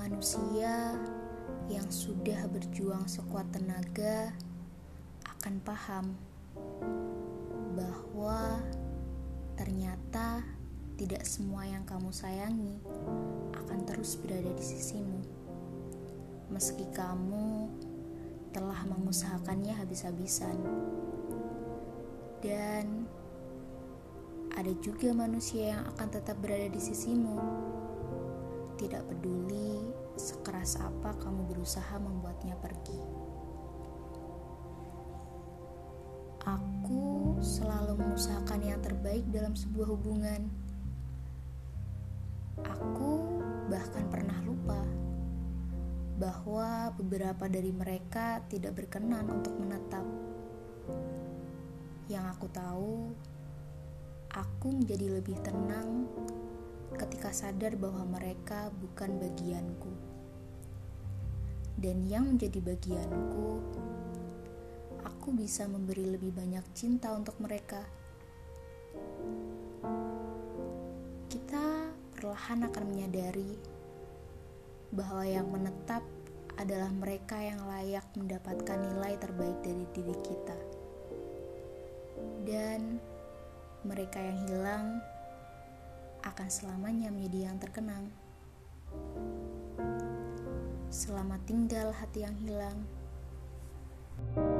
Manusia yang sudah berjuang sekuat tenaga akan paham bahwa ternyata tidak semua yang kamu sayangi akan terus berada di sisimu. Meski kamu telah mengusahakannya habis-habisan. Dan ada juga manusia yang akan tetap berada di sisimu. Tidak peduli sekeras apa kamu berusaha membuatnya pergi. Aku selalu mengusahakan yang terbaik dalam sebuah hubungan. Aku bahkan pernah lupa bahwa beberapa dari mereka tidak berkenan untuk menetap. Yang aku tahu, aku menjadi lebih tenang ketika sadar bahwa mereka bukan bagianku. Dan yang menjadi bagianku, aku bisa memberi lebih banyak cinta untuk mereka. Kita perlahan akan menyadari bahwa yang menetap adalah mereka yang layak mendapatkan nilai terbaik dari diri kita, dan mereka yang hilang akan selamanya menjadi yang terkenang. Selamat tinggal hati yang hilang. thank you